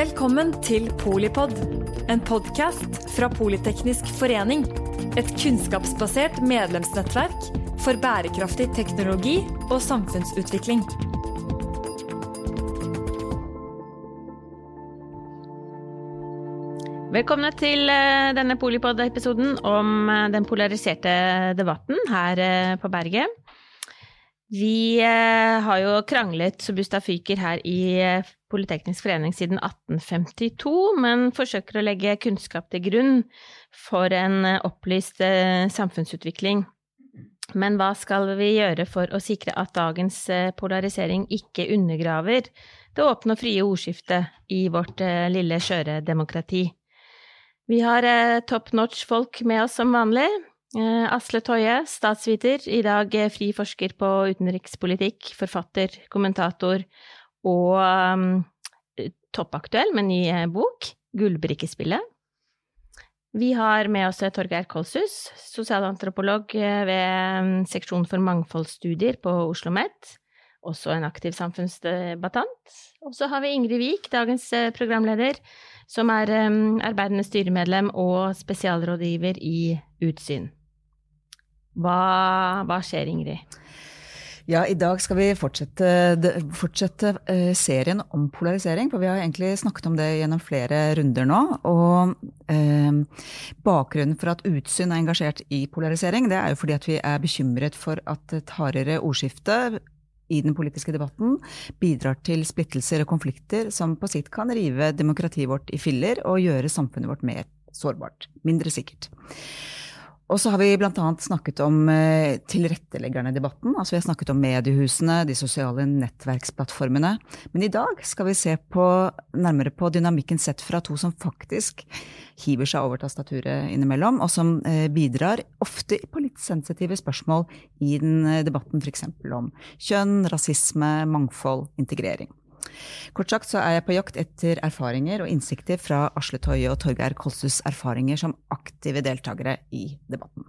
Velkommen til Polipod, en podkast fra Politeknisk forening. Et kunnskapsbasert medlemsnettverk for bærekraftig teknologi og samfunnsutvikling. Velkomne til eh, denne Polipod-episoden om eh, den polariserte debatten her eh, på berget. Vi har jo kranglet så busta fyker her i Politeknisk forening siden 1852, men forsøker å legge kunnskap til grunn for en opplyst samfunnsutvikling. Men hva skal vi gjøre for å sikre at dagens polarisering ikke undergraver det åpne og frie ordskiftet i vårt lille, skjøre demokrati? Vi har eh, top notch folk med oss som vanlig. Eh, Asle Toje, statsviter, i dag eh, fri forsker på utenrikspolitikk, forfatter, kommentator og um, toppaktuell med ny eh, bok, Gullbrikkespillet. Vi har med oss eh, Torgeir Kolshus, sosialantropolog ved mm, seksjon for mangfoldsstudier på Oslo OsloMet. Også en aktiv samfunnsdebattant. Og så har vi Ingrid Wiik, dagens programleder, som er um, arbeidende styremedlem og spesialrådgiver i Utsyn. Hva, hva, skjer, Ingrid? Ja, i dag skal vi fortsette, fortsette uh, serien om polarisering. For vi har egentlig snakket om det gjennom flere runder nå. Og eh, bakgrunnen for at Utsyn er engasjert i polarisering, det er jo fordi at vi er bekymret for at et hardere ordskifte i den politiske debatten bidrar til splittelser og konflikter som på sikt kan rive demokratiet vårt i filler og gjøre samfunnet vårt mer sårbart, mindre sikkert. Og så har vi bl.a. snakket om eh, tilretteleggerne i debatten. Altså vi har snakket om mediehusene, de sosiale nettverksplattformene. Men i dag skal vi se på, nærmere på dynamikken sett fra to som faktisk hiver seg over tastaturet innimellom, og som eh, bidrar ofte på litt sensitive spørsmål i den eh, debatten f.eks. om kjønn, rasisme, mangfold, integrering. Kort sagt så er jeg på jakt etter erfaringer og innsikter fra Asle Toje og Torgeir Kolshus' erfaringer som aktive deltakere i debatten.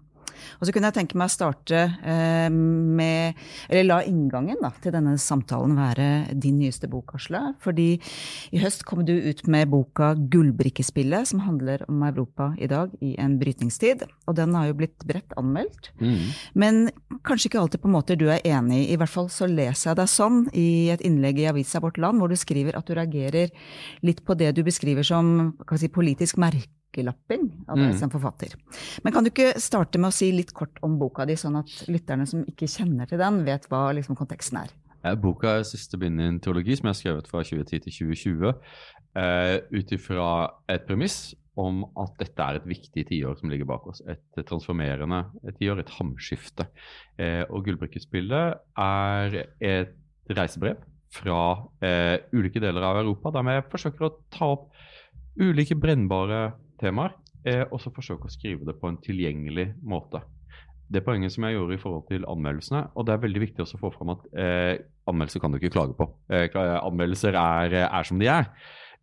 Og så kunne jeg tenke meg å starte eh, med Eller la inngangen da, til denne samtalen være din nyeste bok, Asle. Fordi i høst kom du ut med boka 'Gullbrikkespillet', som handler om Europa i dag i en brytningstid. Og den har jo blitt bredt anmeldt. Mm. Men kanskje ikke alltid på måter du er enig i. I hvert fall så leser jeg deg sånn i et innlegg i avisa Vårt Land, hvor du skriver at du reagerer litt på det du beskriver som si, politisk merke merkelapping av deg mm. som forfatter. Men kan du ikke starte med å si litt kort om boka di, sånn at lytterne som ikke kjenner til den, vet hva liksom, konteksten er? Boka er siste bind i en teologi som jeg har skrevet fra 2010 til 2020, uh, ut ifra et premiss om at dette er et viktig tiår som ligger bak oss. Et transformerende tiår, et hamskifte. Uh, og Gullbrikkespillet er et reisebrev fra uh, ulike deler av Europa, der vi forsøker å ta opp ulike brennbare temaer, eh, og så forsøke å skrive det på en tilgjengelig måte. Det poenget som jeg gjorde i forhold til anmeldelsene, og det er veldig viktig også å få fram at eh, anmeldelser kan du ikke klage på. Eh, anmeldelser er, er, som de er.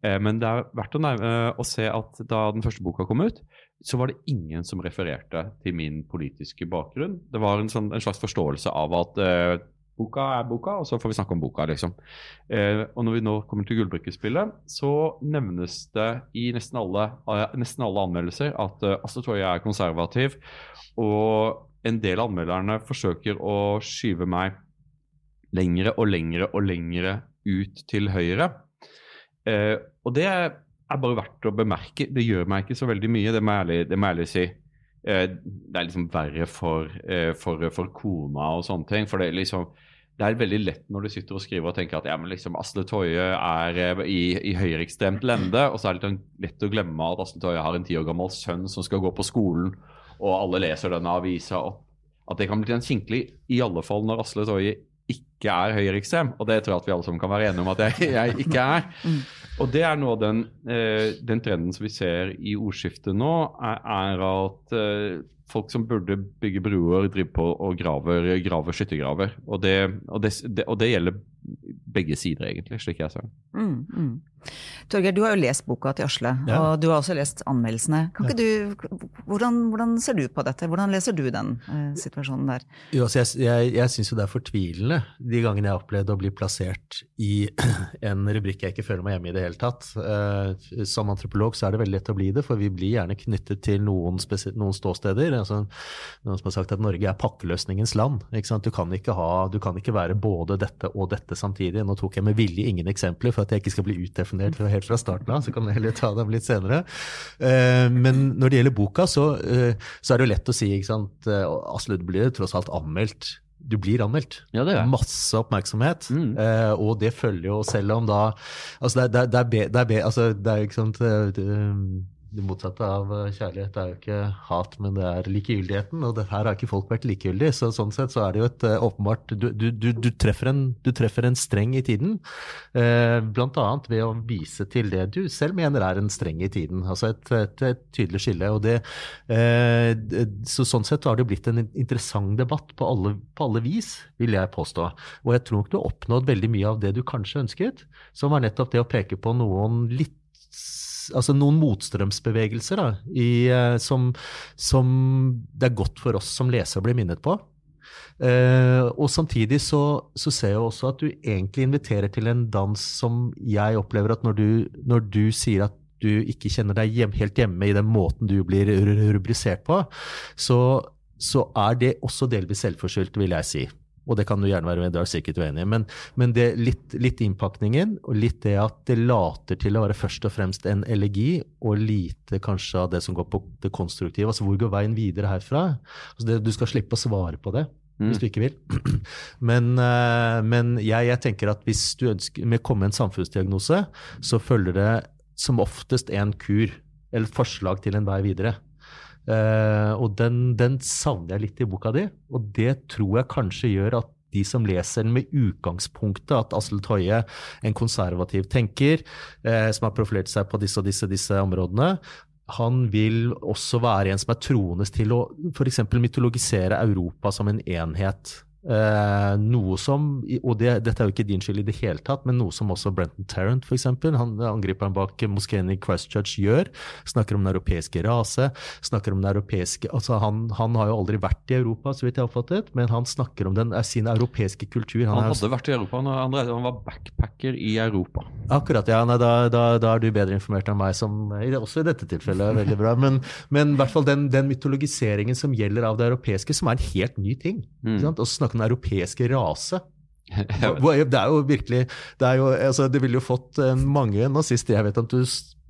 Eh, men det er verdt å, nærme, eh, å, se at da den første boka kom ut, så var det ingen som refererte til min politiske bakgrunn. Det var en, sånn, en slags forståelse av at eh, boka er boka, og så får vi snakke om boka, liksom. Eh, og når vi nå kommer til Gullbrikkespillet, så nevnes det i nesten alle, uh, nesten alle anmeldelser at eh, Astrid Toje er konservativ, og en del av anmelderne forsøker å skyve meg lengre og lengre og lengre ut til høyre. Eh, og det er bare verdt å bemerke. Det gjør meg ikke så veldig mye, det må jeg ærlig, må jeg ærlig si. Eh, det er liksom verre for, eh, for, for, kona og sånne ting. For det er liksom det er veldig lett når du sitter og skriver og tenker at ja, men liksom Asle Toje er eh, i, i høyreekstremt lende, og så er det litt lett å glemme at Asle Toje har en ti år gammel sønn som skal gå på skolen, og alle leser denne avisa. og At det kan bli en kinkelig, i alle fall når Asle Toje ikke er høyreekstrem. Og det tror jeg at vi alle sammen kan være enige om at jeg, jeg ikke er. Mm. Og det er nå den, eh, den, trenden som vi ser i ordskiftet nå, er, er at eh, folk som burde bygge bruer, driver på og graver, graver skyttergraver. Og det, og, det, og det, gjelder begge sider, egentlig, slik jeg ser det. Mm, mm. Torgeir, du har jo lest boka til Asle, Ja. og du har også lest anmeldelsene. Kan ikke du, hvordan, hvordan ser du på dette? Hvordan leser du den eh, situasjonen der? Jo, altså jeg jeg, jeg syns jo det er fortvilende de gangene jeg har opplevd å bli plassert i en rubrikk jeg ikke føler meg hjemme i det hele tatt. Eh, som antropolog så er det veldig lett å bli det, for vi blir gjerne knyttet til noen, noen ståsteder. Altså, noen som har sagt at Norge er pakkeløsningens land. Ikke sant? Du, kan ikke ha, du kan ikke være både dette og dette samtidig. Nå tok jeg med vilje ingen eksempler for at jeg ikke skal bli utdefinert fra- helt fra starten av, så kan jeg heller ta dem litt senere. Eh, men når det gjelder boka, så, eh, så er det jo lett å si, ikke sant, eh, du blir tross alt anmeldt. Du blir anmeldt. Ja. Masse oppmerksomhet. Mm. Eh, og det følger jo, selv om da Altså, det, er- det, er- be, det, er, be, altså, det er jo ikke sant det, motsatte av eh, kjærlighet er jo ikke hat, men det er likegyldigheten. Og her har ikke folk vært likegyldige, så sånn sett så er det jo et eh, åpenbart Du, du, du, treffer, en, du treffer en streng i tiden, eh, annet ved å vise til det du selv mener er en streng i tiden. Altså et, et, et tydelig skille. og det eh, så Sånn sett har det blitt en interessant debatt på alle, på alle vis, vil jeg påstå. Og jeg tror nok du har oppnådd veldig mye av det du kanskje ønsket, som var nettopp det å peke på noen litt Altså noen motstrømsbevegelser da, i, eh, som, som det er godt for oss som lesere å bli minnet på. Uh, og samtidig så, så ser jeg også at du egentlig inviterer til en dans som jeg opplever at når du, når du sier at du ikke kjenner deg hjem, helt hjemme i den måten du blir rubrisert på, så, så er det også delvis selvforskyldt, vil jeg si. Og det kan du gjerne være med, du er sikkert uenig i. Men, men det litt, litt innpakningen, og litt det at det later til å være først og fremst en elegi, og lite kanskje av det som går på det konstruktive. Altså hvor går veien videre herfra? Altså det, du skal slippe å svare på det Mm. hvis du ikke vil. Men, eh, men jeg, jeg tenker at hvis du ønsker med å komme en samfunnsdiagnose, så følger det som oftest en kur, eller et forslag til en vei videre. Eh, og den, den savner jeg litt i boka di, og det tror jeg kanskje gjør at de som leser den med utgangspunktet at Asle Toje, en konservativ tenker, eh, som har profilert seg på disse og disse, disse områdene, han vil også være en som er troende til å f.eks. mytologisere Europa som en enhet. Eh, noe som, og det, dette er jo ikke din skyld i det hele tatt, men noe som også Brenton Tarrant, f.eks., han angriperen bak moskeen i Christchurch, gjør. Snakker om den europeiske rase. snakker om den europeiske, altså han, han har jo aldri vært i Europa, så vidt jeg har oppfattet, men han snakker om den, er sin europeiske kultur. Han han hadde vært i Europa, han, han, han var backpacker i Europa. Akkurat, ja. Nei, da, da, da er du bedre informert enn meg, som også i dette tilfellet er veldig bra. Men, men i hvert fall den, den mytologiseringen som gjelder av det europeiske, som er en helt ny ting. Mm. Ikke sant? Og snakke den europeiske rase. Det er jo virkelig Det, er jo, altså, det ville jo fått eh, mange nazister jeg vet at du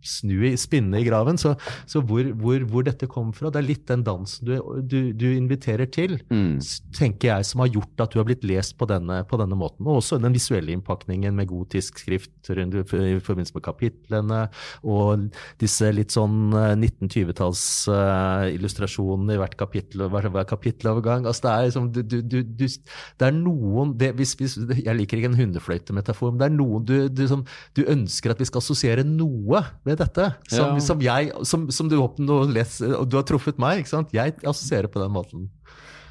snu i, spinne i graven, så, så hvor, hvor, hvor dette kommer fra, det er litt den dansen du, du, du inviterer til Mm. tenker jeg, som har gjort at du har blitt lest på denne, på denne måten. Og også den visuelle innpakningen med gotisk skrift rundt, i forbindelse med kapitlene, og disse litt sånn 1920-talls-illustrasjonene i hvert kapittel og hver, hver kapittelovergang. Altså det er liksom, du, du, det er noen det, hvis, hvis, Jeg liker ikke en hundefløytemetafor, men det er noen du, du, som, du ønsker at vi skal assosiere noe ved dette. Som, Ja. som jeg, som, som du, leser, og du har truffet meg, ikke sant? Jeg assosierer på den måten.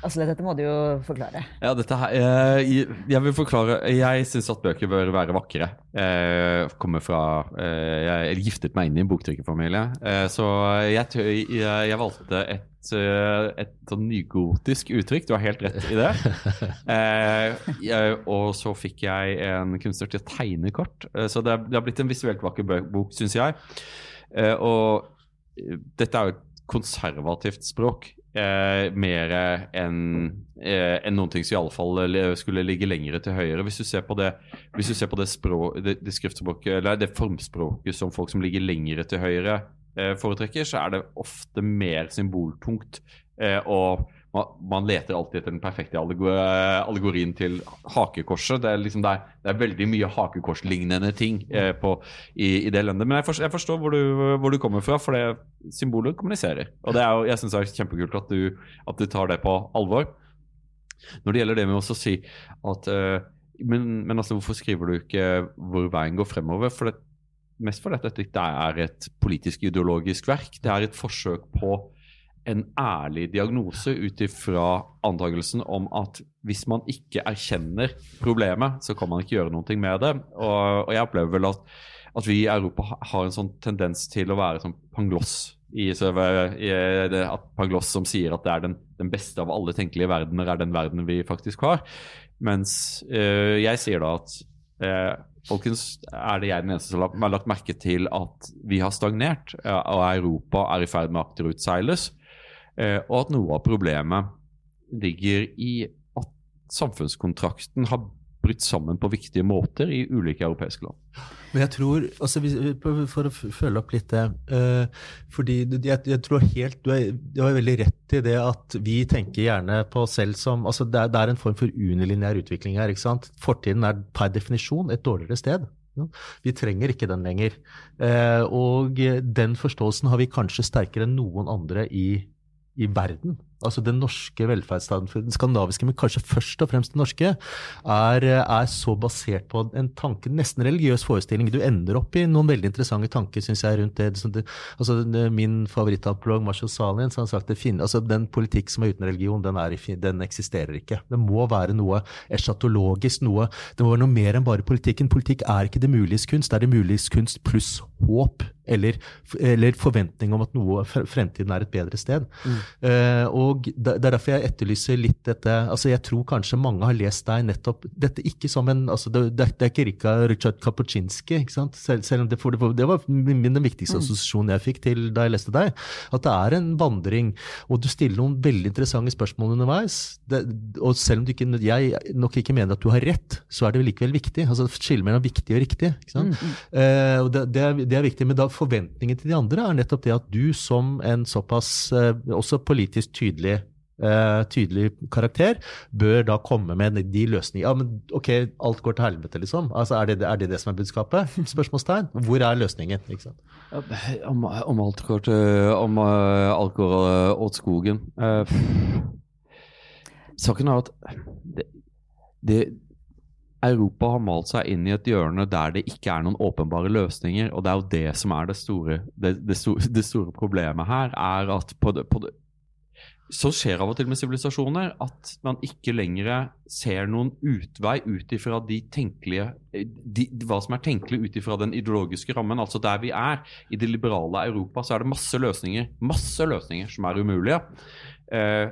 Asle, dette må du jo forklare. Ja, dette her eh, jeg- Jeg vil forklare Jeg syns at bøker bør være vakre. Jeg kommer fra eh, Jeg giftet meg inn i en boktrykkerfamilie. Eh, så jeg, jeg, jeg valgte et, eh, et sånn nygotisk uttrykk. Du har helt rett i det. Eh, jeg, og så fikk jeg en kunstner til å tegne kort. Eh, så det, det har blitt en visuelt vakker bok, syns jeg. Eh, og eh, dette er jo et konservativt språk. Eh, mer enn eh, enn noen ting som iallfall eh, skulle ligge lengre til høyre. Hvis du ser på det, hvis du ser på det, språk, det, det det formspråket som folk som ligger lengre til høyre eh, foretrekker, så er det ofte mer symboltungt. Eh, og man, leter alltid etter den perfekte allegorien til hakekorset. Det er, liksom, det er, det er veldig mye hakekorslignende ting eh, på, i, i det landet. Men jeg forstår, jeg forstår hvor, du, hvor du kommer fra, for det symbolet kommuniserer. Og det er jeg syns det er kjempekult at du, at du tar det på alvor. Når det gjelder det med å si at eh, men, men altså, hvorfor skriver du ikke hvor veien går fremover? For det, mest fordi dette ikke er et politisk ideologisk verk. Det er et forsøk på en ærlig diagnose ut ifra antakelsen om at hvis man ikke erkjenner problemet, så kan man ikke gjøre noe med det. Og, og jeg opplever vel at, at, vi i Europa har en sånn tendens til å være sånn pangloss. I, så, i det, Pangloss som sier at det er den, den, beste av alle tenkelige verdener, er den verden vi faktisk har. Mens øh, jeg sier da at øh, folkens, er det jeg den eneste som har lagt merke til at vi har stagnert, og Europa er i ferd med å akterutseiles. Eh, og at noe av problemet ligger i at samfunnskontrakten har brutt sammen på viktige måter i ulike europeiske land. Men jeg tror, altså, For å følge opp litt det uh, fordi jeg, jeg, tror helt, Du har veldig rett i det at vi tenker gjerne på oss selv som altså det er, det er en form for unilinjær utvikling her. ikke sant? Fortiden er per definisjon et dårligere sted. Vi trenger ikke den lenger. Uh, og den forståelsen har vi kanskje sterkere enn noen andre i i verden. Altså Den norske velferdsstaten, den skandinaviske, men kanskje først og fremst den norske, er, er, så basert på en tanke, nesten religiøs forestilling. Du ender opp i noen veldig interessante tanker synes jeg, rundt det. altså Min favorittapolog Marshall Salins har sagt at altså, den politikk som er uten religion, den, er, den, eksisterer ikke. Det må være noe eschatologisk, noe, det må være noe mer enn bare politikken. Politikk er ikke det muliges kunst, det er det muliges kunst pluss håp eller, eller, forventning om at noe, fremtiden er et bedre sted. Mm. Uh, og Det er derfor jeg etterlyser litt dette altså Jeg tror kanskje mange har lest deg nettopp Dette ikke som en altså Det, det, det er ikke Rika, Richard Kapuscinski, selv, selv, om det, for, det var min, den viktigste mm. assosiasjonen jeg fikk til da jeg leste deg. At det er en vandring, og du stiller noen veldig interessante spørsmål underveis. og selv om du ikke, jeg nok ikke mener at du har rett, så er det likevel viktig. altså Skille mellom viktig og riktig. Mm. Uh, og det, er, det er viktig, men da forventningen til de andre er nettopp det at du som en såpass eh, også politisk tydelig Uh, tydelig karakter, bør da komme med de løsningene. Ja, men ok, alt går til helvete, liksom. Altså, er, det, er det det som er budskapet? Spørsmålstegn. Hvor er løsningen? Om, om alt går til Om uh, alt går åt skogen uh, Saken er at det, det Europa har malt seg inn i et hjørne der det ikke er noen åpenbare løsninger. Og det er jo det som er det store, det, det store, det store problemet her. er at på det, på så skjer av og til med sivilisasjoner at man ikke lenger ser noen utvei ut ifra de tenkelige de, hva som er tenkelig ut ifra den ideologiske rammen. Altså der vi er, i det liberale Europa, så er det masse løsninger, masse løsninger som er umulige. Eh,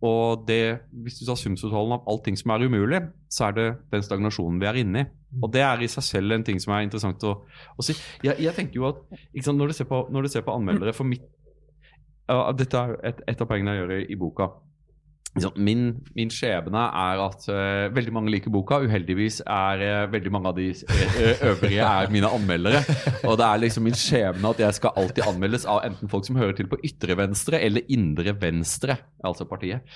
og det, hvis du tar sumsutholden av allting som er umulig, så er det den stagnasjonen vi er inne i. Og det er i seg selv en ting som er interessant å, å si. Jeg, jeg, tenker jo at sant, når, du ser på, når du ser på anmeldere for mitt uh, Dette er et, et, av poengene jeg gjør i, i boka. Min, min, skjebne er at uh, veldig mange liker boka. Uheldigvis er uh, veldig mange av de uh, øvrige er mine anmeldere. Og det er liksom min skjebne at jeg skal alltid anmeldes av enten folk som hører til på ytre venstre eller indre venstre, altså partiet.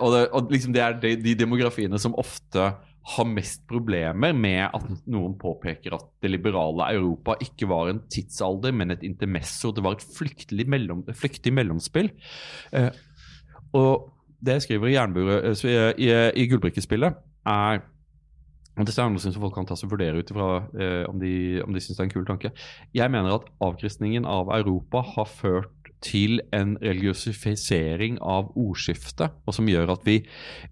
og, det, og liksom det er de, de, demografiene som ofte har mest problemer med at noen påpeker at det liberale Europa ikke var en tidsalder, men et intermesso. Det var et flyktig, mellom, flyktig mellomspill. og det jeg skriver i, eh, i, i, i Gullbrikkespillet, er og Dette er noe som folk kan ta seg vurdere ut ifra eh, om de, om de syns det er en kul tanke. Jeg mener at avkristningen av Europa har ført til en religiøsifisering av ordskiftet, og som gjør at vi,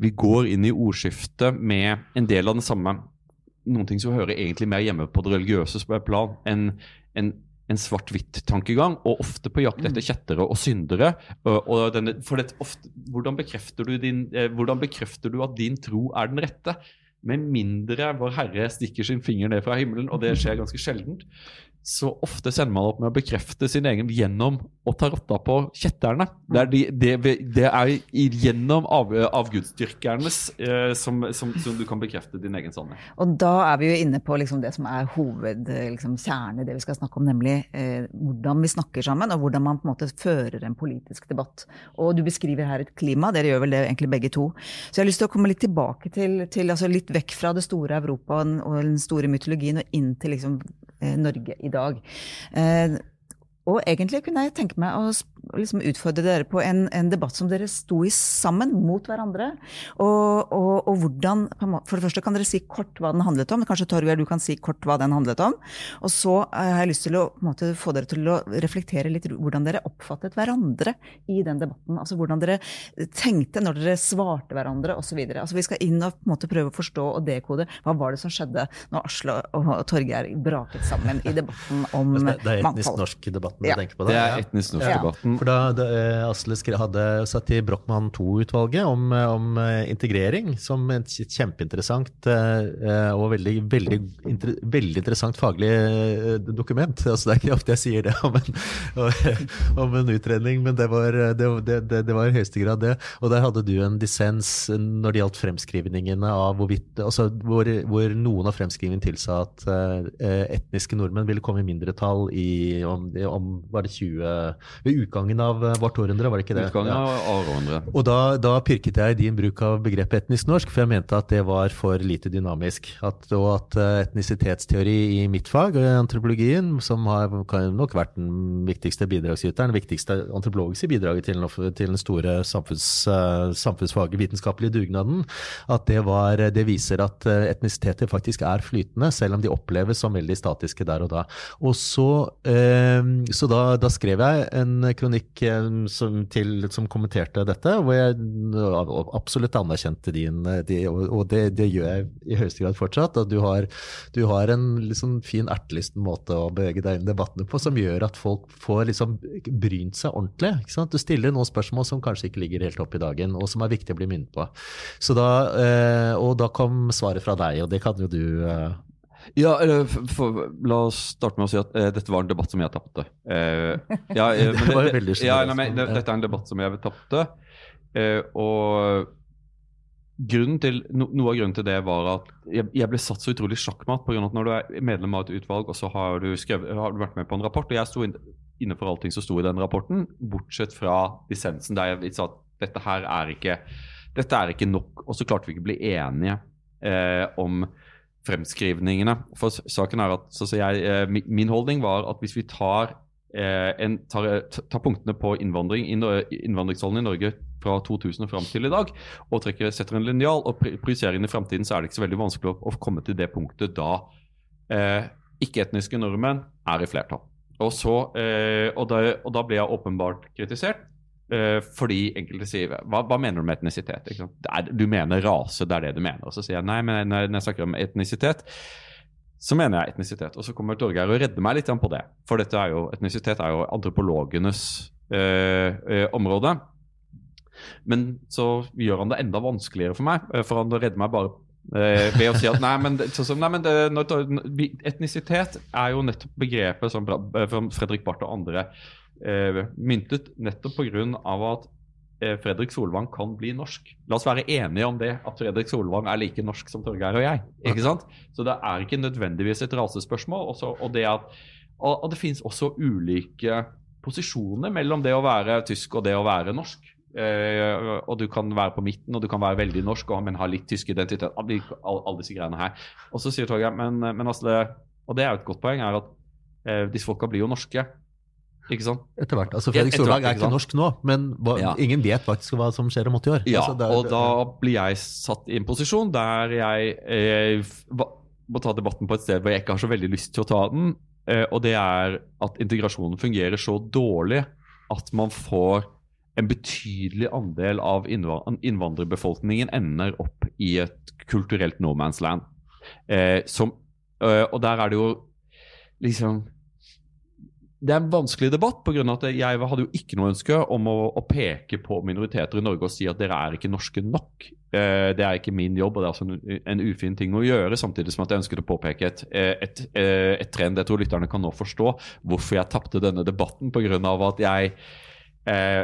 vi, går inn i ordskiftet med en del av den samme Noen ting som hører egentlig mer hjemme på det religiøse plan enn en, en svart-hvitt-tankegang, og ofte på jakt etter mm. kjettere og syndere. Og denne, for det, ofte, hvordan, bekrefter din, eh, hvordan, bekrefter du at din tro er den rette? Med mindre Vår Herre stikker sin finger ned fra himmelen, og det skjer ganske sjeldent, så ofte sender man opp med å bekrefte sin egen gjennom å ta rotta på kjetterne. Det er, de, det, det er gjennom av, avgudsdyrkernes eh, som, som, som, du kan bekrefte din egen sannhet. Og da er vi jo inne på liksom det som er hovedkjernen liksom, i det vi skal snakke om, nemlig eh, hvordan vi snakker sammen, og hvordan man på en måte fører en politisk debatt. Og du beskriver her et klima, dere gjør vel det egentlig begge to. Så jeg har lyst til å komme litt tilbake til, til altså litt vekk fra det store Europa og den store mytologien, og inn til liksom Norge i dag. Eh, og egentlig kunne jeg tenke meg å liksom utfordre dere på en, en, debatt som dere sto i sammen mot hverandre. Og, og, og, hvordan For det første kan dere si kort hva den handlet om. Kanskje Torgeir, du kan si kort hva den handlet om. Og så har jeg lyst til å måte, få dere til å reflektere litt hvordan dere oppfattet hverandre i den debatten. Altså hvordan dere tenkte når dere svarte hverandre osv. Altså, vi skal inn og måte, prøve å forstå og dekode hva var det som skjedde når Asle og Torgeir braket sammen i debatten om mangfold. Det, det er etnisk norsk-debatten ja. du tenker på? Da. Det er etnisk norsk-debatten. Ja. For da, da eh, Asle hadde satt i Brochmann II-utvalget om, eh, om, eh, integrering som et kjempeinteressant og veldig, veldig, veldig interessant faglig dokument. Altså, det er ikke ofte jeg sier det om en, om en utredning, men det var, det, det, det var, i høyeste grad det. Og der hadde du en dissens når det gjaldt fremskrivningene av hvorvidt altså hvor, hvor noen av fremskrivningene tilsa at etniske nordmenn ville komme i mindretall i om, om var det 20 Ved utgangen av eh, vårt århundre, var det ikke det? Utgangen av ja. Og da, da, pirket jeg i din bruk av begrepet etnisk norsk, for jeg mente at det var for lite dynamisk. At, og at eh, etnisitetsteori i mitt fag, eh, antropologien, som har nok vært den viktigste bidragsyteren, den viktigste antropologiske bidraget til, til den store samfunns, samfunnsfaget, vitenskapelige dugnaden, at det, var, det viser at etnisiteter faktisk er flytende, selv om de oppleves som veldig statiske der og da. Og så, så da, da, skrev jeg en kronikk eh, som, til, som, kommenterte dette, hvor jeg absolutt anerkjente din de, Og det, det, gjør jeg i høyeste grad fortsatt. At du har, du har en liksom fin ertelisten måte å bevege deg inn i debattene på, som gjør at folk får liksom brynt seg ordentlig. Du stiller noen spørsmål som kanskje ikke ligger helt opp i dagen, og som er viktig å bli minnet på. Da, eh, og da kom svaret fra deg, og det kan jo du ja, for, for, La oss starte med å si at uh, dette var en debatt som jeg tapte. Uh, ja, uh, det var det, veldig ja, nei, men, det, Dette er en debatt som jeg tapte. og til, no, noe av grunnen til det var at jeg, jeg ble satt så utrolig sjakkmatt pga. at når du er medlem av et utvalg, og så har du, skrevet, har du vært med på en rapport, og jeg sto inne for allting som sto i den rapporten, bortsett fra dissensen, der jeg sa at dette her er ikke, dette er ikke nok. Og så klarte vi ikke å bli enige om fremskrivningene. For saken er at jeg, eh, Min holdning var at hvis vi tar, eh, en, tar, tar punktene på innvandring, innvandringstallene i Norge fra 2000 og fram til i dag, og trekker, setter en linjal og projiserer inn i fremtiden, så er det ikke så veldig vanskelig å, komme til det punktet da eh, ikke-etniske nordmenn er i flertall. Og, så, eh, og, da, og da ble jeg åpenbart kritisert fordi enkelte sier hva, hva, mener du med etnisitet? Er, du mener rase, det er det du mener. Og så sier jeg nei, men når jeg snakker om etnisitet, så mener jeg etnisitet. Og så kommer Torgeir og redder meg litt på det. For er jo, etnisitet er jo antropologenes uh, uh, område. Men så gjør han det enda vanskeligere for meg, for han redder meg bare ved å si at nei, men, så, så, nei, men det, etnisitet er jo nettopp begrepet som Fredrik Barth og andre eh, myntet nettopp pga. at eh, Fredrik Solvang kan bli norsk. La oss være enige om det, at Fredrik Solvang er like norsk som Torgeir og jeg. ikke sant? Så det er ikke nødvendigvis et rasespørsmål. Også, og, det at, og, det finnes også ulike posisjoner mellom det å være tysk og det å være norsk. Eh, og du kan være på midten, og du kan være veldig norsk, men ha litt tysk identitet. Alle, alle disse greiene her. Og så sier Torgeir, men, men altså, og det er jo et godt poeng, er at eh, disse folka blir jo norske. Ikke sant? Etter hvert. Altså, Fredrik Solberg er ikke norsk nå, men hva, ja. ingen vet faktisk hva som skjer om 80 år. Ja, altså, der, og da blir jeg satt i en posisjon der jeg eh, må ta debatten på et sted hvor jeg ikke har så veldig lyst til å ta den. Eh, og det er at integrasjonen fungerer så dårlig at man får en betydelig andel av innvandrerbefolkningen ender opp i et kulturelt no man's land. Eh, som, eh, og der er det jo liksom det er en vanskelig debatt. På grunn av at Jeg hadde jo ikke noe ønske om å, å, peke på minoriteter i Norge og si at dere er ikke norske nok. Eh, det er ikke min jobb, og det er altså en, en, ufin ting å gjøre. Samtidig som at jeg ønsket å påpeke et, eh, et, et, eh, et trend. Jeg tror lytterne kan nå forstå hvorfor jeg tapte denne debatten. På grunn av at jeg eh,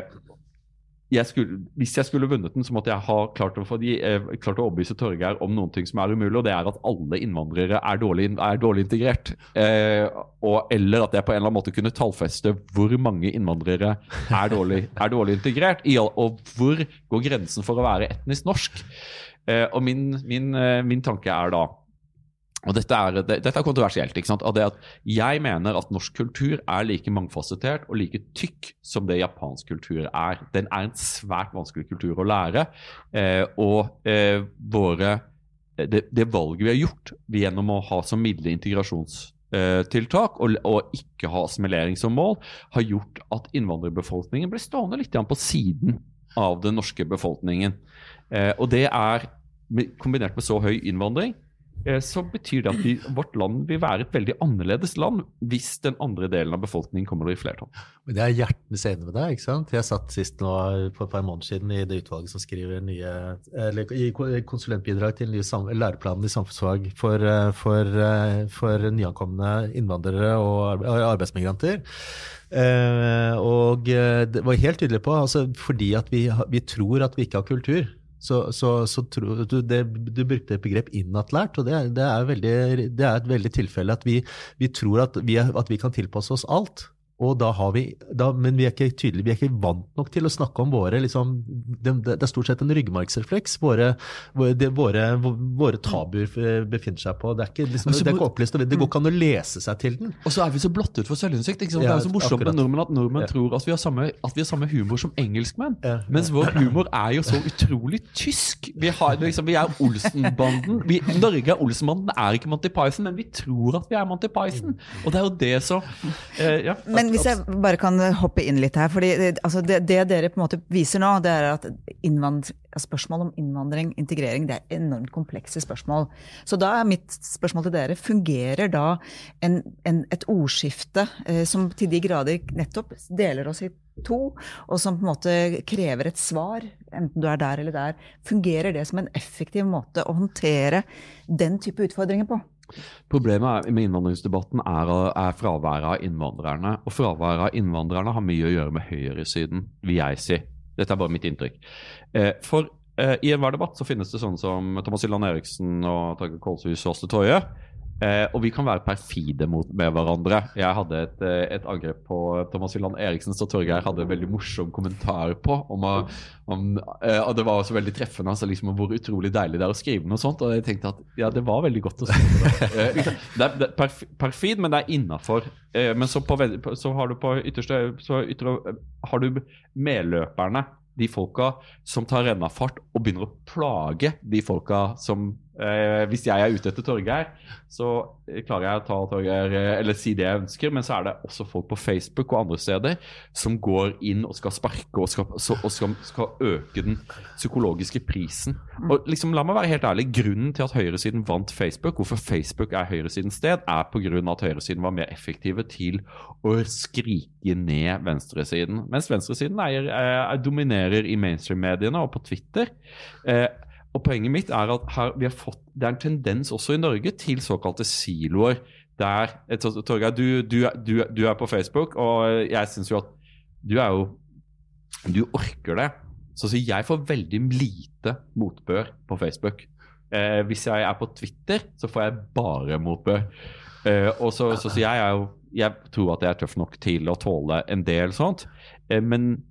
jeg skulle, hvis jeg skulle vunnet den, så måtte jeg ha klart å, de, eh, klart å overbevise Torgeir om noen ting som er umulig, og det er at alle innvandrere er dårlig, er dårlig integrert. Eh, og, eller at jeg på en eller annen måte kunne tallfeste hvor mange innvandrere er dårlig, er dårlig integrert, og hvor går grensen for å være etnisk norsk. Eh, og min, min, eh, min tanke er da og dette er, det, dette er kontroversielt. ikke sant? Av det at Jeg mener at norsk kultur er like mangfasettert og like tykk som det japansk kultur er. Den er en svært vanskelig kultur å lære. Eh, og eh, våre, det, det, valget vi har gjort gjennom å ha som middel integrasjonstiltak og, og, ikke ha assimilering som mål, har gjort at innvandrerbefolkningen blir stående litt på siden av den norske befolkningen. Eh, og det er kombinert med så høy innvandring Eh, så betyr det at vi, vårt land vil være et veldig annerledes land hvis den andre delen av befolkningen kommer i flertall. Men Det er hjertens enig med deg. ikke sant? Jeg satt sist nå for et par måneder siden i det utvalget som skriver nye, eller i konsulentbidrag til nye læreplaner i samfunnsfag for, eh, for, eh, for nyankomne innvandrere og arbeidsmigranter. Eh, og det var helt tydelig på, altså fordi at vi, vi tror at vi ikke har kultur. Så, så, så tro, du, det, du, brukte et begrep innatlært, og det, det, er veldig, det, er et veldig tilfelle at vi, vi tror at vi, at vi, kan tilpasse oss alt. Og da har vi, da, men vi er ikke tydelige, vi er ikke vant nok til å snakke om våre liksom, det, det, er stort sett en ryggmargsrefleks. Våre, det, våre, våre tabuer befinner seg på. Det er ikke, liksom, det er ikke opplyst, det går ikke an å lese seg til den. Og så er vi så blottet for selvinnsikt. Ja, det er jo så morsomt med nordmenn at nordmenn ja. tror at vi, har samme, at vi har samme humor som engelskmenn. Ja. Mens vår humor er jo så utrolig tysk. Vi, har, liksom, vi er Olsenbanden. Vi, Norge er Olsenbanden, er ikke Monty Python, men vi tror at vi er Monty Python. Og det er jo det som eh, ja. Men men hvis jeg bare kan hoppe inn litt her. fordi altså det, det, dere på en måte viser nå, det er at spørsmål om innvandring, integrering, det er enormt komplekse spørsmål. Så da er mitt spørsmål til dere, fungerer da en, en, et ordskifte eh, som til de grader nettopp deler oss i to, og som på en måte krever et svar, enten du er der eller der, fungerer det som en effektiv måte å håndtere den type utfordringer på? Problemet med innvandringsdebatten er, er fraværet av innvandrerne. Og fraværet av innvandrerne har mye å gjøre med høyresiden, vil jeg si. Dette er bare mitt inntrykk. Eh, for eh, i enhver debatt så finnes det sånne som Thomas Illand Eriksen og Tage Kolshus og Åste Toje Eh, og vi kan være perfide mot, med hverandre. Jeg hadde et, eh, et angrep på Thomas Hylland Eriksen som Torgeir hadde en veldig morsom kommentar på. Om, om, eh, og Det var også veldig treffende altså liksom, hvor utrolig deilig det er å skrive noe sånt. Og jeg tenkte at ja, det var veldig godt å skrive det. Eh, liksom, det, er, det er perfid, men det er innafor. Eh, men så, på, så, har du på ytterste så ytre, har du medløperne. De folka som tar rennafart og begynner å plage de folka som Eh, hvis jeg er ute etter Torgeir, så klarer jeg å ta Torgeir eh, eller si det jeg ønsker, men så er det også folk på Facebook og andre steder som går inn og skal sparke og skal, så, og skal, skal øke den psykologiske prisen. Og liksom, La meg være helt ærlig, Grunnen til at høyresiden vant Facebook, hvorfor Facebook er høyresidens sted, er pga. at høyresiden var mer effektive til å skrike ned venstresiden. Mens venstresiden er, er, er dominerer i mainstream-mediene og på Twitter. Eh, og Poenget mitt er at her, vi har fått, det er en tendens også i Norge til såkalte siloer. Der, Torgeir, du, du, du, du, er på Facebook, og jeg syns jo at du er jo Du orker det. Så, jeg får veldig lite motbør på Facebook. Eh, hvis jeg er på Twitter, så får jeg bare motbør. Eh, og så, så, så jeg jo Jeg tror at jeg er tøff nok til å tåle en del sånt. Eh, men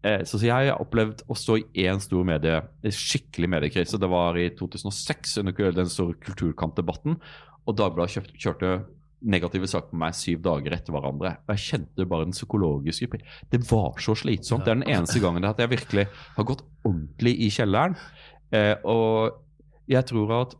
Eh, så, jeg har opplevd å stå i én stor medie, skikkelig mediekrise. Det var i 2006 under den store kulturkampdebatten. Og Dagbladet kjørte, negative saker på meg syv dager etter hverandre. Og jeg kjente bare den psykologiske Det var så slitsomt. Det er den eneste gangen at jeg virkelig har gått ordentlig i kjelleren. Eh, og jeg tror at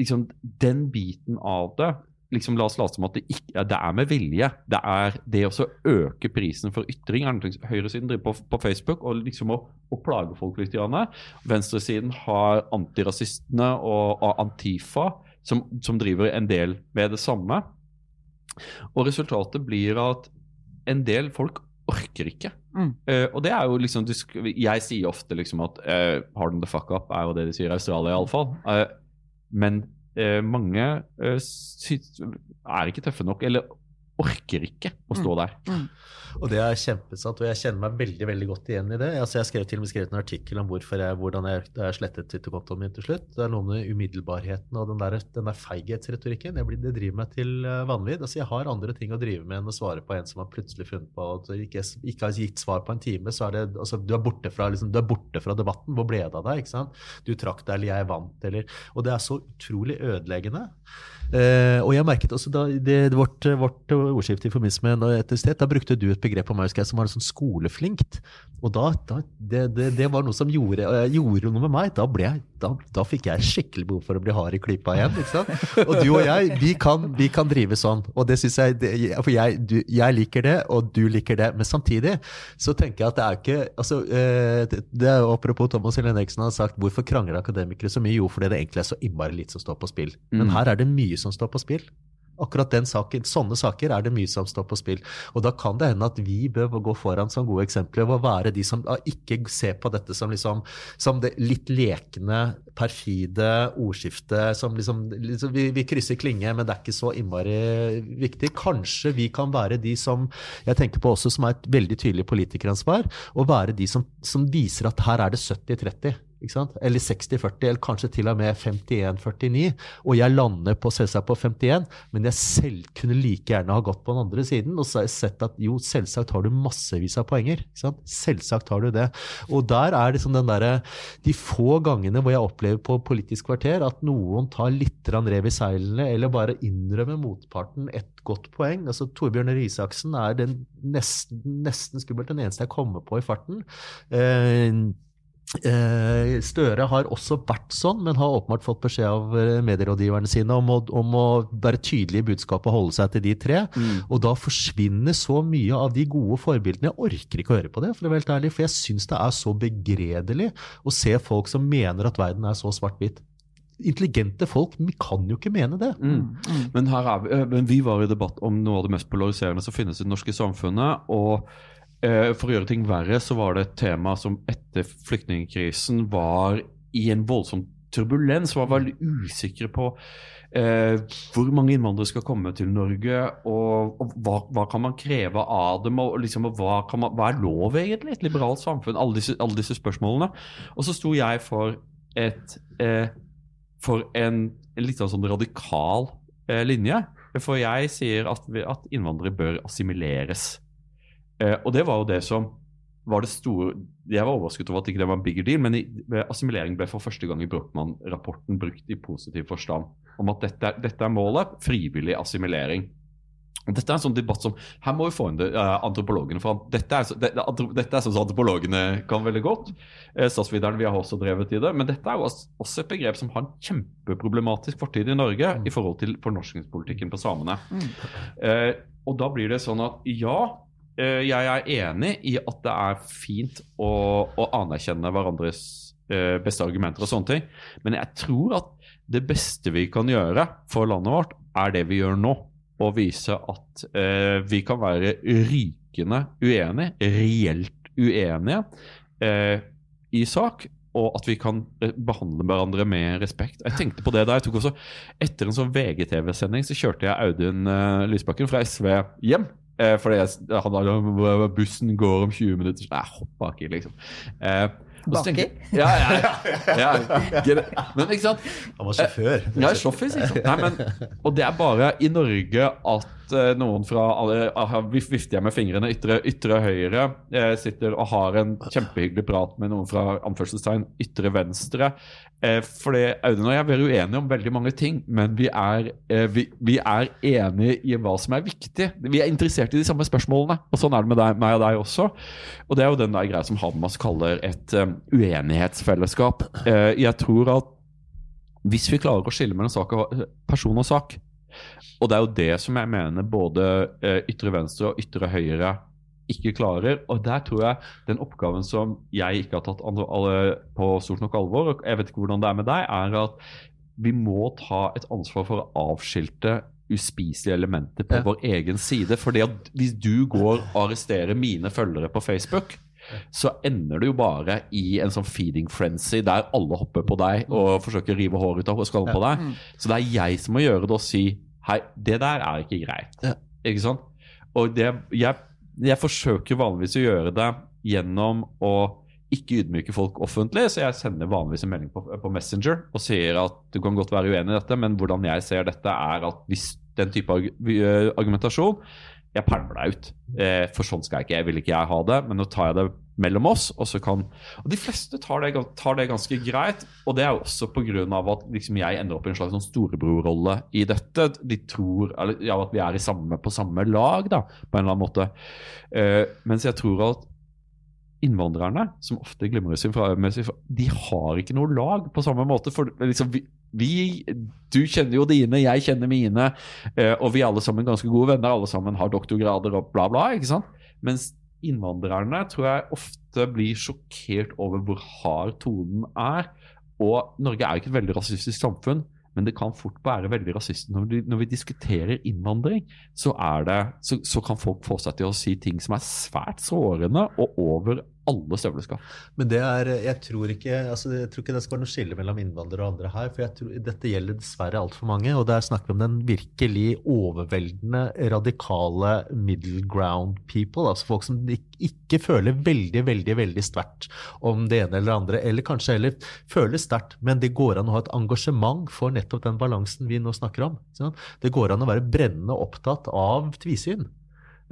liksom, den biten av det liksom, La oss late som at det, ikke, ja, det er med vilje. Det er det å øke prisen for ytring. Høyresiden driver på, på, Facebook og liksom å, å plage folk litt. Janne. Venstresiden har antirasistene og, og Antifa, som, som, driver en del med det samme. Og resultatet blir at en del folk orker ikke. Mm. Uh, og det er jo liksom Jeg sier ofte liksom at uh, 'harden the fuck up' er jo det de sier i Australia, iallfall. Uh, men eh, mange eh, er ikke tøffe nok, eller orker ikke å stå mm. der. Mm. Og det er kjempesant, og jeg kjenner meg veldig veldig godt igjen i det. Altså, jeg skrev til og med skrevet en artikkel om jeg, hvordan jeg, jeg slettet Twitter-kontoen min til slutt. Det er noe med umiddelbarheten og den der, den der feighetsretorikken. Det, det, driver meg til uh, vanvidd. Altså, jeg har andre ting å drive med enn å svare på en som har plutselig funnet på at du ikke, ikke, har gitt svar på en time. så er det, altså, du, er borte fra, liksom, du er borte fra debatten. Hvor ble det av deg? ikke sant? Du trakk deg, eller jeg vant, eller Og det er så utrolig ødeleggende. Eh, og jeg merket også da det, vårt, vårt ordskifte i forbindelse med et sted, da brukte du et begrep på meg husker jeg, som var sånn skoleflinkt. Og da, da det, det, det, var noe som gjorde, gjorde, noe med meg. Da, jeg, da, da, fikk jeg skikkelig behov for å bli hard i klypa igjen. Og du og jeg, vi kan, vi kan drive sånn. Og det synes jeg, For jeg, du, jeg, liker det, og du liker det. Men samtidig så tenker jeg at det er ikke altså, uh, det er Apropos Thomas Helene Eriksen har sagt hvorfor krangler akademikere så mye? Jo, fordi det egentlig er så innmari litt som står på spill. Men mm. her er det mye som står på spill akkurat den saken, sånne saker er det mye som står på spill. Og da kan det hende at vi bør gå foran som gode eksempler og være de som ikke ser på dette som, liksom, som det litt lekne, perfide ordskiftet som liksom, liksom vi, vi, krysser klinge, men det er ikke så innmari viktig. Kanskje vi kan være de som jeg tenker på også som er et veldig tydelig politikeransvar, og være de som, som viser at her er det 70-30. Eller 60-40, eller kanskje til og med 51-49. Og jeg lander på, selvsagt på 51, men jeg selv kunne like gjerne ha gått på den andre siden. Og så har jeg sett at jo, selvsagt har du massevis av poenger. Selvsagt har du det. Og der er liksom den derre De få gangene hvor jeg opplever på Politisk kvarter at noen tar litt rev i seilene, eller bare innrømmer motparten et godt poeng. altså Torbjørn Røe er den nesten, nesten skummelt den eneste jeg kommer på i farten. Eh, Støre har også vært sånn, men har åpenbart fått beskjed av eh, medierådgiverne sine om å, om å være tydelig i budskapet og holde seg til de tre. Mm. Og da forsvinner så mye av de gode forbildene. Jeg orker ikke å høre på det, for å være helt ærlig, for jeg syns det er så begredelig å se folk som mener at verden er så svart-hvitt. Intelligente folk vi kan jo ikke mene det. Mm. Mm. Men, vi, eh, men vi var i debatt om noe av det mest polariserende som finnes i det norske samfunnet. og Eh, for å gjøre ting verre, så var det et tema som etter flyktningkrisen var i en voldsom turbulens. Var veldig usikre på eh, hvor mange innvandrere skal komme til Norge, og, og hva, hva, kan man kreve av dem, og, liksom, og hva, man, hva, er lov egentlig? Et liberalt samfunn? Alle disse, alle disse spørsmålene. Og så sto jeg for et eh, for en, en litt sånn radikal eh, linje. For jeg sier at, at innvandrere bør assimileres. Eh, og det var jo det som var det store Jeg var overrasket over at ikke det var en bigger deal, men i, assimilering ble for første gang i Brochmann-rapporten brukt i positiv forstand. Om at dette, dette, er målet frivillig assimilering. Og dette er en sånn debatt som Her må vi få inn det, eh, antropologene. fram. dette er, det, dette er sånn som antropologene kan veldig godt. Eh, Statsviteren, vi har også drevet i det. Men dette er jo også et begrep som har en kjempeproblematisk fortid i Norge mm. i forhold til fornorskningspolitikken på samene. Mm. Eh, og da blir det sånn at ja, jeg er enig i at det er fint å, å anerkjenne hverandres uh, beste argumenter og sånne ting, men jeg tror at det beste vi kan gjøre for landet vårt, er det vi gjør nå. Å vise at uh, vi kan være rykende uenige, reelt uenige, uh, i sak. Og at vi kan behandle hverandre med respekt. Jeg tenkte på det da jeg tok også Etter en sånn VGTV-sending så kjørte jeg Audun Lysbakken fra SV hjem. Eh, fordi jeg, han, bussen går om 20 minutter. Så jeg hoppa ikke, liksom. Eh, Baki? Ja, ja, ja, Men ikke sant Han var sjåfør. Eh, ja, sjåfør, Nei, men, og det er bare i Norge at uh, noen fra alle Vifter jeg med fingrene ytre, ytre høyre, uh, sitter og har en kjempehyggelig prat med noen fra anførselstegn ytre venstre. Uh, fordi Audun og jeg er uenige om veldig mange ting, men vi er, vi, vi, er enige i hva som er viktig. Vi er interessert i de samme spørsmålene, og sånn er det med deg, meg og deg også. Og det er jo den der greia som Hamas kaller et um, uenighetsfellesskap. jeg tror at hvis vi klarer å skille mellom sak og, person og sak, og det er jo det som jeg mener både eh, ytre venstre og ytre høyre ikke klarer. Og der tror jeg den oppgaven som jeg ikke har tatt på stort nok alvor, og jeg vet ikke hvordan det er med deg, er at vi må ta et ansvar for å avskilte uspiselige elementer på ja. vår egen side. For hvis du går og arresterer mine følgere på Facebook, så ender det jo bare i en sånn feeding frenzy der alle hopper på deg og forsøker å rive håret ut av skallen på deg. Mm. Så det er jeg som må gjøre det og si Hei, det der er ikke greit. Ikke sant? Og det, jeg, jeg, forsøker vanligvis å gjøre det gjennom å ikke ydmyke folk offentlig, så jeg sender vanligvis en melding på, på, Messenger og sier at du kan godt være uenig i dette, men hvordan jeg ser dette, er at hvis den type argumentasjon jeg pælmer deg ut. Eh, for sånn skal jeg ikke, jeg vil ikke jeg ha det, men nå tar jeg det mellom oss. Og så kan, og de fleste tar det, tar det ganske greit, og det er jo også pga. at liksom, jeg ender opp i en slags sånn storebrorrolle i dette. De tror eller, ja, at vi er samme, på samme lag, da, på en eller annen måte. Eh, mens jeg tror at innvandrerne, som ofte glimrer sin framhev, de har ikke noe lag på samme måte. For liksom, vi, vi, du kjenner jo dine, jeg kjenner mine, eh, og vi er alle sammen ganske gode venner. Alle sammen har doktorgrader og bla, bla. ikke sant? Mens innvandrerne tror jeg ofte blir sjokkert over hvor hard tonen er. Og Norge er ikke et veldig rasistisk samfunn, men det kan fort være veldig rasistisk når, når, vi diskuterer innvandring. Så, det, så, så, kan folk få seg til å si ting som er svært sårende og over alle støvleskaft. Men det er, jeg tror, ikke, altså jeg tror ikke det skal være noe skille mellom innvandrere og andre her. For jeg tror, dette gjelder dessverre altfor mange. Og der snakker vi om den virkelig overveldende, radikale middle ground people. Altså folk som ikke føler veldig, veldig veldig sterkt om det ene eller andre. Eller kanskje heller føler sterkt, men det går an å ha et engasjement for nettopp den balansen vi nå snakker om. Det går an å være brennende opptatt av tvisyn.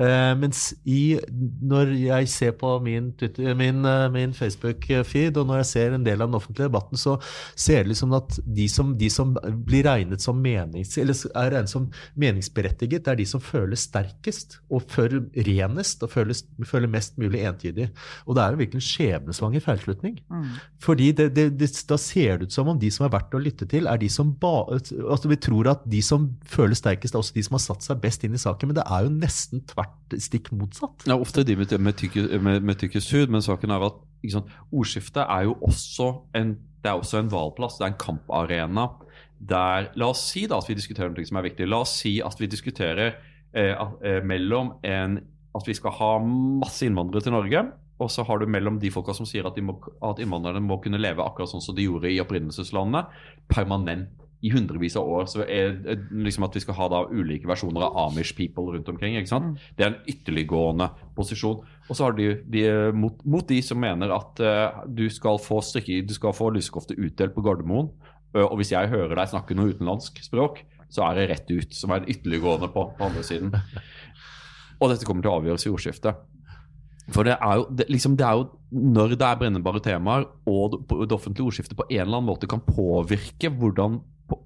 Uh, mens i, når jeg ser på min, min, uh, min Facebook-feed, og når jeg ser en del av den offentlige debatten, så ser det liksom at de som, de som blir regnet som, menings, eller er regnet som meningsberettiget, det er de som føler sterkest og føler renest og føler, føler mest mulig entydig. Og det er jo virkelig en skjebnesvanger feilslutning. Mm. Fordi det, det, det, da ser det ut som om de som er verdt å lytte til, er de som ba, altså Vi tror at de som føler sterkest, er også de som har satt seg best inn i saken, men det er jo nesten tvert vært stikk motsatt. Ja, Ofte de med, med, med, med tykkest hud, men saken er at sant, ordskiftet er jo også en, det er også en valplass, det er en kamparena. Der, la oss si da at vi diskuterer noe som er viktig. La oss si at vi diskuterer eh, eh, mellom en, at vi skal ha masse innvandrere til Norge, og så har du mellom de folka som sier at, må, at innvandrerne må kunne leve akkurat sånn som de gjorde i opprinnelseslandet, permanent i hundrevis av år så er liksom at vi skal ha da ulike versjoner av Amish people rundt omkring. ikke sant? Mm. Det er en ytterliggående posisjon. Og så har de, de mot, mot, de som mener at uh, du skal få strikke, du skal få lysekofte utdelt på Gardermoen. Uh, og hvis jeg hører deg snakke noe utenlandsk språk, så er det rett ut. Som er en ytterliggående på, på andre siden. Og dette kommer til å avgjøres i ordskiftet. For det er, jo, det, liksom, det er jo når det er brennbare temaer og det offentlige ordskiftet på en eller annen måte kan påvirke hvordan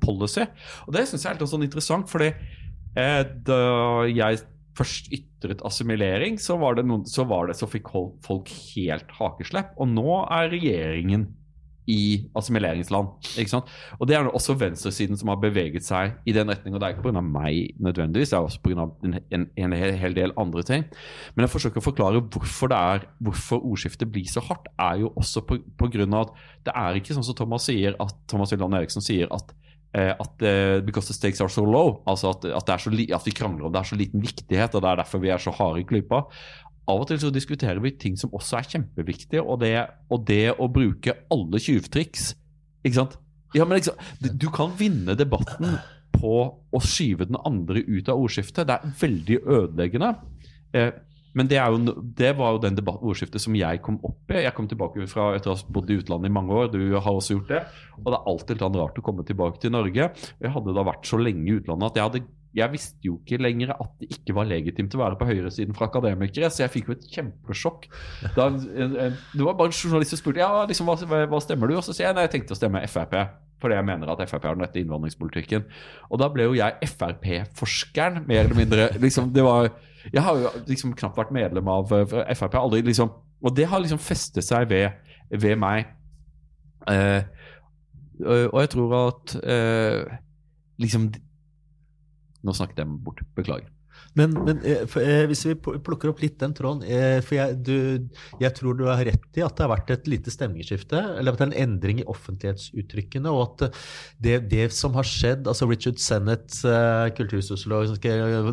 policy. Og det syns jeg er litt sånn interessant, fordi eh, da jeg først ytret assimilering, så, var det noen, så, var det, så fikk folk helt hakeslepp. Og nå er regjeringen i assimileringsland. ikke sant? Og Det er også venstresiden som har beveget seg i den retning. Og det er ikke pga. meg nødvendigvis, det er også pga. En, en, en hel del andre ting. Men jeg forsøker å forklare hvorfor, det er, hvorfor ordskiftet blir så hardt, er jo også pga. at det er ikke sånn som Thomas sier, at Thomas Willand Eriksen sier at at uh, because the stakes are so low, altså at, at, at, vi krangler om det er så liten viktighet, og det er derfor vi er så harde i klypa. Av og til så diskuterer vi ting som også er kjempeviktige, og det, og det å bruke alle tjuvtriks Ikke sant? Ja, men liksom, du kan vinne debatten på å skyve den andre ut av ordskiftet. Det er veldig ødeleggende. Eh, men det, jo, det, var jo den debatt, ordskiftet som jeg kom opp i. Jeg kom tilbake fra etter å ha bodd i utlandet i mange år. Du har også gjort det. Og det er alltid litt rart å komme tilbake til Norge. Jeg hadde da vært så lenge i utlandet at jeg, hadde, jeg visste jo ikke lenger at det ikke var legitimt å være på høyresiden for akademikere. Så jeg fikk jo et kjempesjokk. Da, det var bare en journalist som spurte ja, liksom, hva, hva stemmer du? Og så sier jeg nei, jeg tenkte å stemme Frp fordi jeg mener at Frp har den rette innvandringspolitikken. Og da ble jo jeg Frp-forskeren, mer eller mindre. Liksom, det var jeg har jo liksom knapt vært medlem av Frp. Aldri, liksom, og det har liksom festet seg ved, ved meg. Eh, og jeg tror at eh, liksom Nå snakket jeg bort. Beklager. Men, men eh, eh, hvis vi plukker opp litt den tråden eh, For jeg, du, jeg, tror du har rett i at det har vært et lite stemningsskifte, eller at det er en endring i offentlighetsuttrykkene, og at det, det som har skjedd altså Richard Sennett, eh, kultursosiolog, som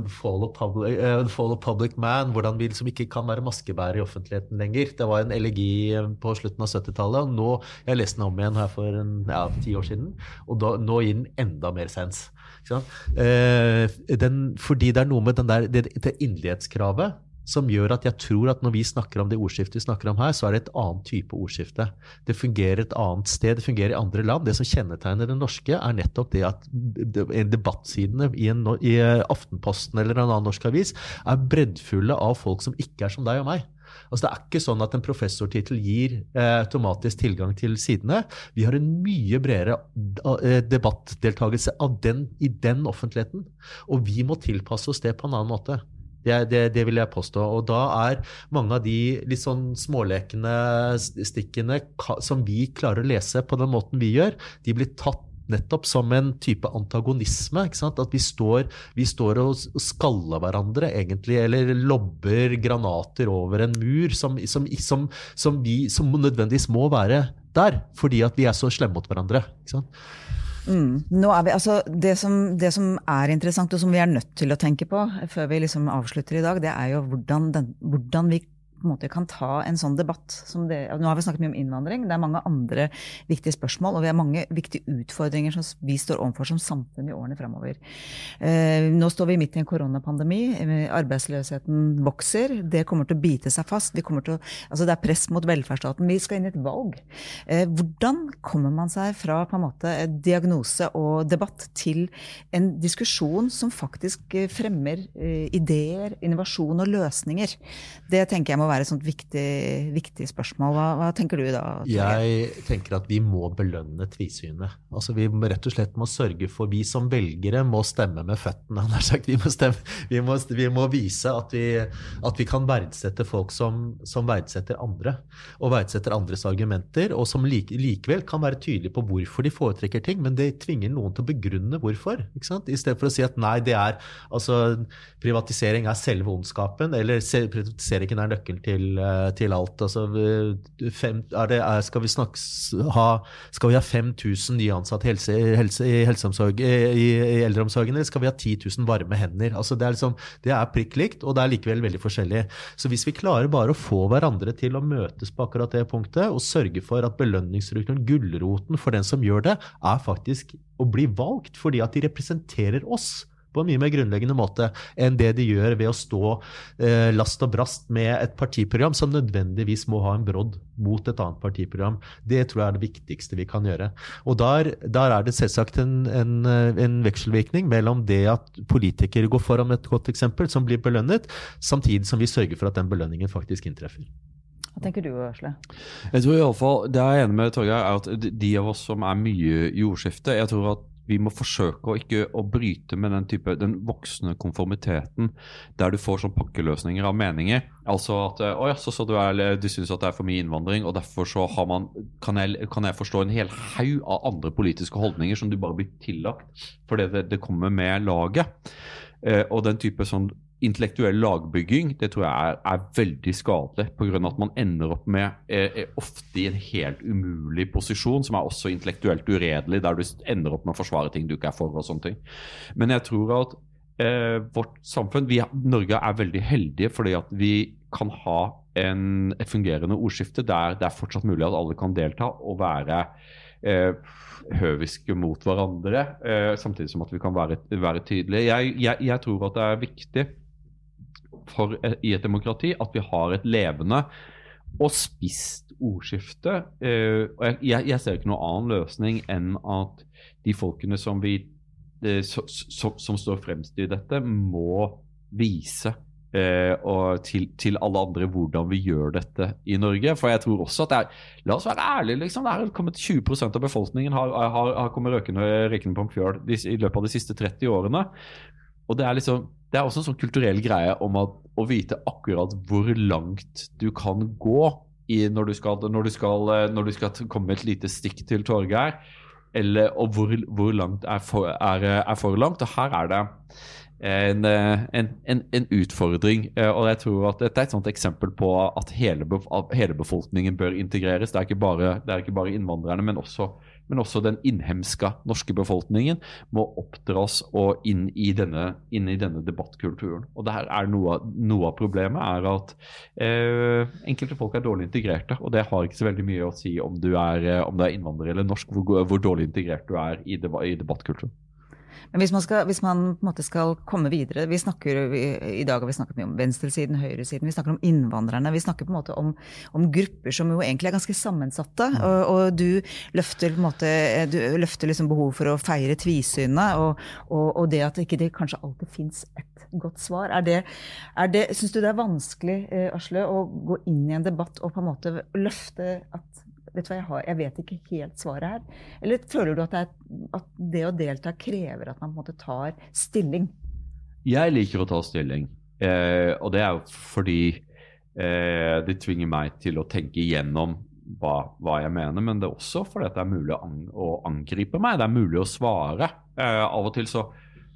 of fall, uh, fall of public man, hvordan vi liksom ikke kan være maskebærere i offentligheten lenger. Det var en elegi på slutten av 70-tallet, og nå Jeg leste den om igjen her for en, ja, ti år siden, og da, nå gir den enda mer sens. Eh, den, fordi det er noe med der, det, det inderlighetskravet som gjør at jeg tror at når vi snakker om det ordskiftet vi snakker om her, så er det et annet type ordskifte. Det fungerer et annet sted, det fungerer i andre land. Det som kjennetegner det norske, er nettopp det at debattsidene i, en, i Aftenposten eller en annen norsk avis er breddfulle av folk som ikke er som deg og meg. Altså Det er ikke sånn at en professortittel gir eh, automatisk tilgang til sidene. Vi har en mye bredere eh, debattdeltakelse i den offentligheten. Og vi må tilpasse oss det på en annen måte. Det, det, det, vil jeg påstå. Og da er mange av de litt sånn smålekende stikkene som vi klarer å lese på den måten vi gjør, de blir tatt nettopp som en type antagonisme. At vi står, vi står, og skaller hverandre, egentlig, eller lobber granater over en mur som, som, som, som vi, nødvendigvis må være der, fordi at vi er så slemme mot hverandre. Mm. Vi, altså, det, som, det, som, er interessant, og som vi er nødt til å tenke på før vi liksom avslutter i dag, det er jo hvordan, den, hvordan vi på en måte kan ta en sånn debatt som det Nå har vi snakket mye om innvandring, det er mange andre viktige spørsmål, og vi har mange viktige utfordringer som vi står overfor som samfunn i årene fremover. Eh, nå står vi midt i en koronapandemi. Arbeidsløsheten vokser. Det kommer til å bite seg fast. Å, altså det er press mot velferdsstaten. Vi skal inn i et valg. Eh, hvordan kommer man seg fra på en måte diagnose og debatt til en diskusjon som faktisk fremmer eh, ideer, innovasjon og løsninger? Det tenker jeg må være et sånt viktig, viktig spørsmål. Hva, hva, tenker du da? Jeg tenker at vi må belønne tvisynet. Altså Vi rett og slett må sørge for Vi som velgere må stemme med føttene. Vi må, stemme, vi må, vi må vise at vi, at vi, kan verdsette folk som, som, verdsetter andre. Og verdsetter andres argumenter, og som like, likevel kan være tydelige på hvorfor de foretrekker ting. Men det tvinger noen til å begrunne hvorfor. ikke sant? I stedet for å si at nei, det er altså privatisering er selve ondskapen, eller privatiseringen er nøkkelen til, eh, til alt. Altså, fem, det, er, skal, vi snakke, ha, skal, vi ha, 5000 nyansatte helse, helse, i, helseomsorg, i, i, eldreomsorgen, eller skal vi ha 10 000 varme hender? Altså, det, er liksom, det er prikk likt, og det er likevel veldig forskjellig. Så hvis vi klarer bare å få hverandre til å møtes på akkurat det punktet, og sørge for at belønningsstrukturen, gulroten for den som gjør det, er faktisk å bli valgt fordi at de representerer oss på en mye mer grunnleggende måte enn det de gjør ved å stå eh, last og brast med et partiprogram som nødvendigvis må ha en brodd mot et annet partiprogram. Det tror jeg er det viktigste vi kan gjøre. Og der, der er det selvsagt en, en, en, vekselvirkning mellom det at politikere går foran med et godt eksempel, som blir belønnet, samtidig som vi sørger for at den belønningen faktisk inntreffer. Hva tenker du, Asle? Jeg tror i alle fall, Det jeg er enig med Torgeir, er at de av oss som er mye i jordskifte jeg tror at vi må forsøke å ikke å bryte med den type, den voksne konformiteten der du får sånn pakkeløsninger av meninger. Altså at å ja, så, så du, er, du syns at det er for mye innvandring, og derfor så har man, kan jeg, kan jeg forstå en hel haug av andre politiske holdninger som du bare blir tillagt fordi det, det kommer med laget. Eh, og den type sånn intellektuell lagbygging det tror jeg er, er veldig skadelig. Pga. at man ender opp med er, er ofte i en helt umulig posisjon, som er også intellektuelt uredelig, der du ender opp med å forsvare ting du ikke er for. og sånne ting. Men jeg tror at eh, vårt samfunn vi, Norge er veldig heldige fordi at vi kan ha en, et fungerende ordskifte der det er fortsatt mulig at alle kan delta og være eh, høviske mot hverandre, eh, samtidig som at vi kan være, være tydelige. Jeg, jeg, jeg, tror at det er viktig for, eh, i et demokrati at vi har et levende og spisst ordskifte. Uh, og jeg, jeg, ser ikke noen annen løsning enn at de folkene som, vi, uh, so, so, som står fremst i dette, må vise og til, til, alle andre hvordan vi gjør dette i Norge. For jeg tror også at det er La oss være ærlige, liksom. Det er kommet 20% av befolkningen har, har, har kommet røkende, røkende på en fjøl i løpet av de siste 30 årene. Og det er liksom det er også en sånn kulturell greie om at, å vite akkurat hvor langt du kan gå når, du skal, når, du skal, når, du skal, komme et lite stikk til Torgeir. Og hvor, hvor langt er for, er, er for, langt. Og her er det en, en, en, utfordring. Og jeg tror at Dette er et sånt eksempel på at hele, hele befolkningen bør integreres. Det er bare, det er ikke bare innvandrerne, men også men også den innhemska norske befolkningen må oppdras og inn i denne, inn i denne debattkulturen. Og det her er noe, noe, av problemet er at eh, enkelte folk er dårlig integrerte. Og det har ikke så veldig mye å si om du er, eh, om du er innvandrer eller norsk, hvor, hvor dårlig integrert du er i, debatt, i debattkulturen. Men hvis man, skal, hvis man på en måte skal komme videre vi snakker, vi, I dag har vi snakket mye om venstresiden, høyresiden, vi snakker om innvandrerne. Vi snakker på en måte om, om grupper som jo egentlig er ganske sammensatte. Mm. Og, og, du løfter, på en måte, du løfter liksom behov for å feire tvisynet, og, og, og, det at ikke det kanskje alltid fins et godt svar. Er det, er det, Syns du det er vanskelig, eh, Asle, å gå inn i en debatt og på en måte løfte at vet du hva, jeg, har, jeg vet ikke helt svaret her. Eller føler du at det, er, at det å delta krever at man på en måte tar stilling? Jeg liker å ta stilling. Eh, og det er jo fordi eh, det tvinger meg til å tenke igjennom hva, hva, jeg mener, men det er også fordi det er mulig å, angripe meg. Det er mulig å svare. Eh, av og til så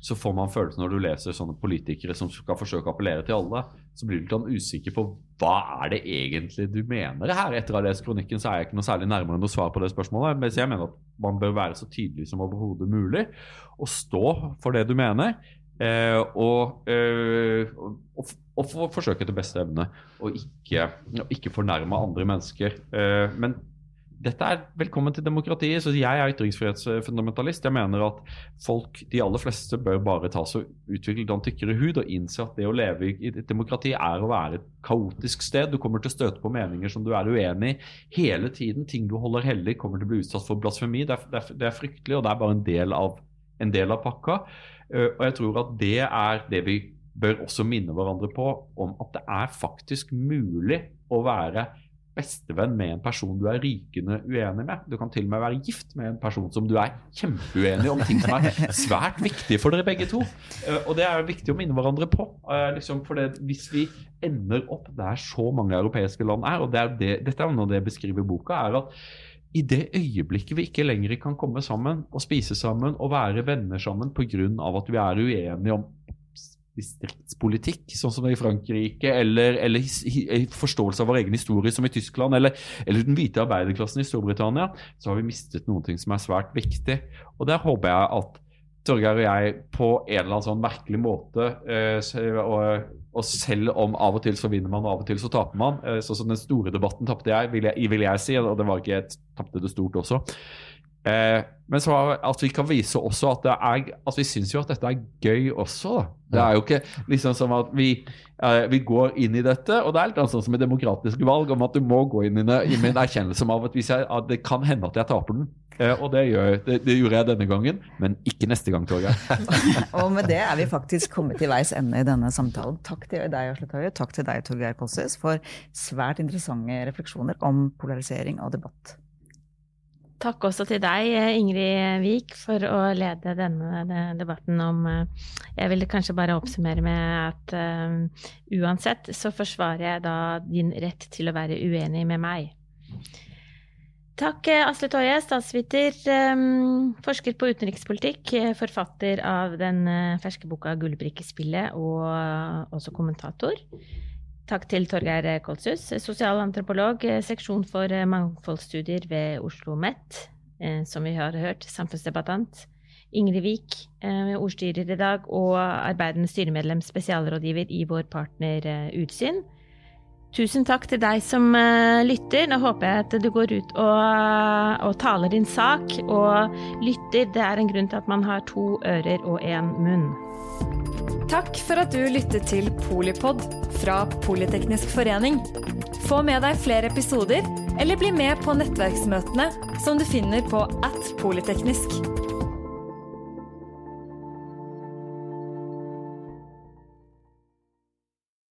så får man følelsen når du leser sånne politikere som skal forsøke å appellere til alle, så blir du litt sånn usikker på hva er det egentlig du mener her. Etter å ha lest kronikken så er jeg ikke noe særlig nærmere noe svar på det spørsmålet. Mens jeg mener at man bør være så tydelig som overhodet mulig og stå for det du mener. Eh, og, eh, og, og, og, forsøke etter beste evne å ikke, ikke fornærme andre mennesker. Eh, men dette er velkommen til demokratiet. så Jeg er ytringsfrihetsfundamentalist. Jeg mener at folk, de aller fleste, bør bare ta seg utvikle en tykkere hud og innse at det å leve i et demokrati er å være et kaotisk sted. Du kommer til å støte på meninger som du er uenig i hele tiden. Ting du holder hellig, kommer til å bli utsatt for blasfemi. Det er, det er, det er fryktelig, og det er bare en del av, en del av pakka. Uh, og jeg tror at det er det vi bør også minne hverandre på, om at det er faktisk mulig å være bestevenn med en person du er rykende uenig med. Du kan til og med være gift med en person som du er kjempeuenig om ting som er svært viktig for dere begge to. Eh, og det er viktig å minne hverandre på. Eh, liksom, for det, hvis vi ender opp der så mange europeiske land er, og det er det, dette er noe det beskriver boka, er at i det øyeblikket vi ikke lenger kan komme sammen og spise sammen og være venner sammen pga. at vi er uenige om distriktspolitikk, sånn som i Frankrike, eller, eller forståelse av vår egen historie, som i Tyskland, eller, eller, den hvite arbeiderklassen i Storbritannia, så har vi mistet noen ting som er svært viktig. Og der håper jeg at Torgeir og jeg på en eller annen sånn merkelig måte eh, og, og, selv om av og til så vinner man, og av og til så taper man, eh, sånn som den store debatten tapte jeg, vil jeg, vil jeg si, og det var ikke jeg tapte det stort også. Eh, men så at vi kan vise også at, er, at vi syns jo at dette er gøy også. Da. Det er jo ikke liksom som at vi, eh, vi går inn i dette, og det er litt sånn som i demokratiske valg, om at du må gå inn i det i min erkjennelse av at, jeg, at, det kan hende at jeg taper den. Eh, og det, gjør, det, det, gjorde jeg denne gangen, men ikke neste gang, Torgeir. og med det er vi faktisk kommet til veis ende i denne samtalen. Takk til deg, Asle. Takk til deg, Torgeir Kolses, for svært interessante refleksjoner om polarisering og debatt. Takk også til deg, Ingrid Wiik, for å lede denne debatten om eh, Jeg vil kanskje bare oppsummere med at uh, uansett så forsvarer jeg da din rett til å være uenig med meg. Takk, Asle Toje, statsviter, um, forsker på utenrikspolitikk, forfatter av den ferske boka 'Gullbrikkespillet' og også kommentator. Takk til Torgeir Kolshus, sosialantropolog, seksjon for mangfoldsstudier ved Oslo OsloMet, eh, som vi har hørt, samfunnsdebattant. Ingrid Wiik, eh, ordstyrer i dag, og arbeidende styremedlem, spesialrådgiver i vår partner eh, Utsyn. Tusen takk til deg som lytter. Nå håper jeg at du går ut og, og taler din sak, og lytter. Det er en grunn til at man har to ører og én munn. Takk for at du lyttet til Polipod fra Politeknisk forening. Få med deg flere episoder, eller bli med på nettverksmøtene som du finner på at polyteknisk.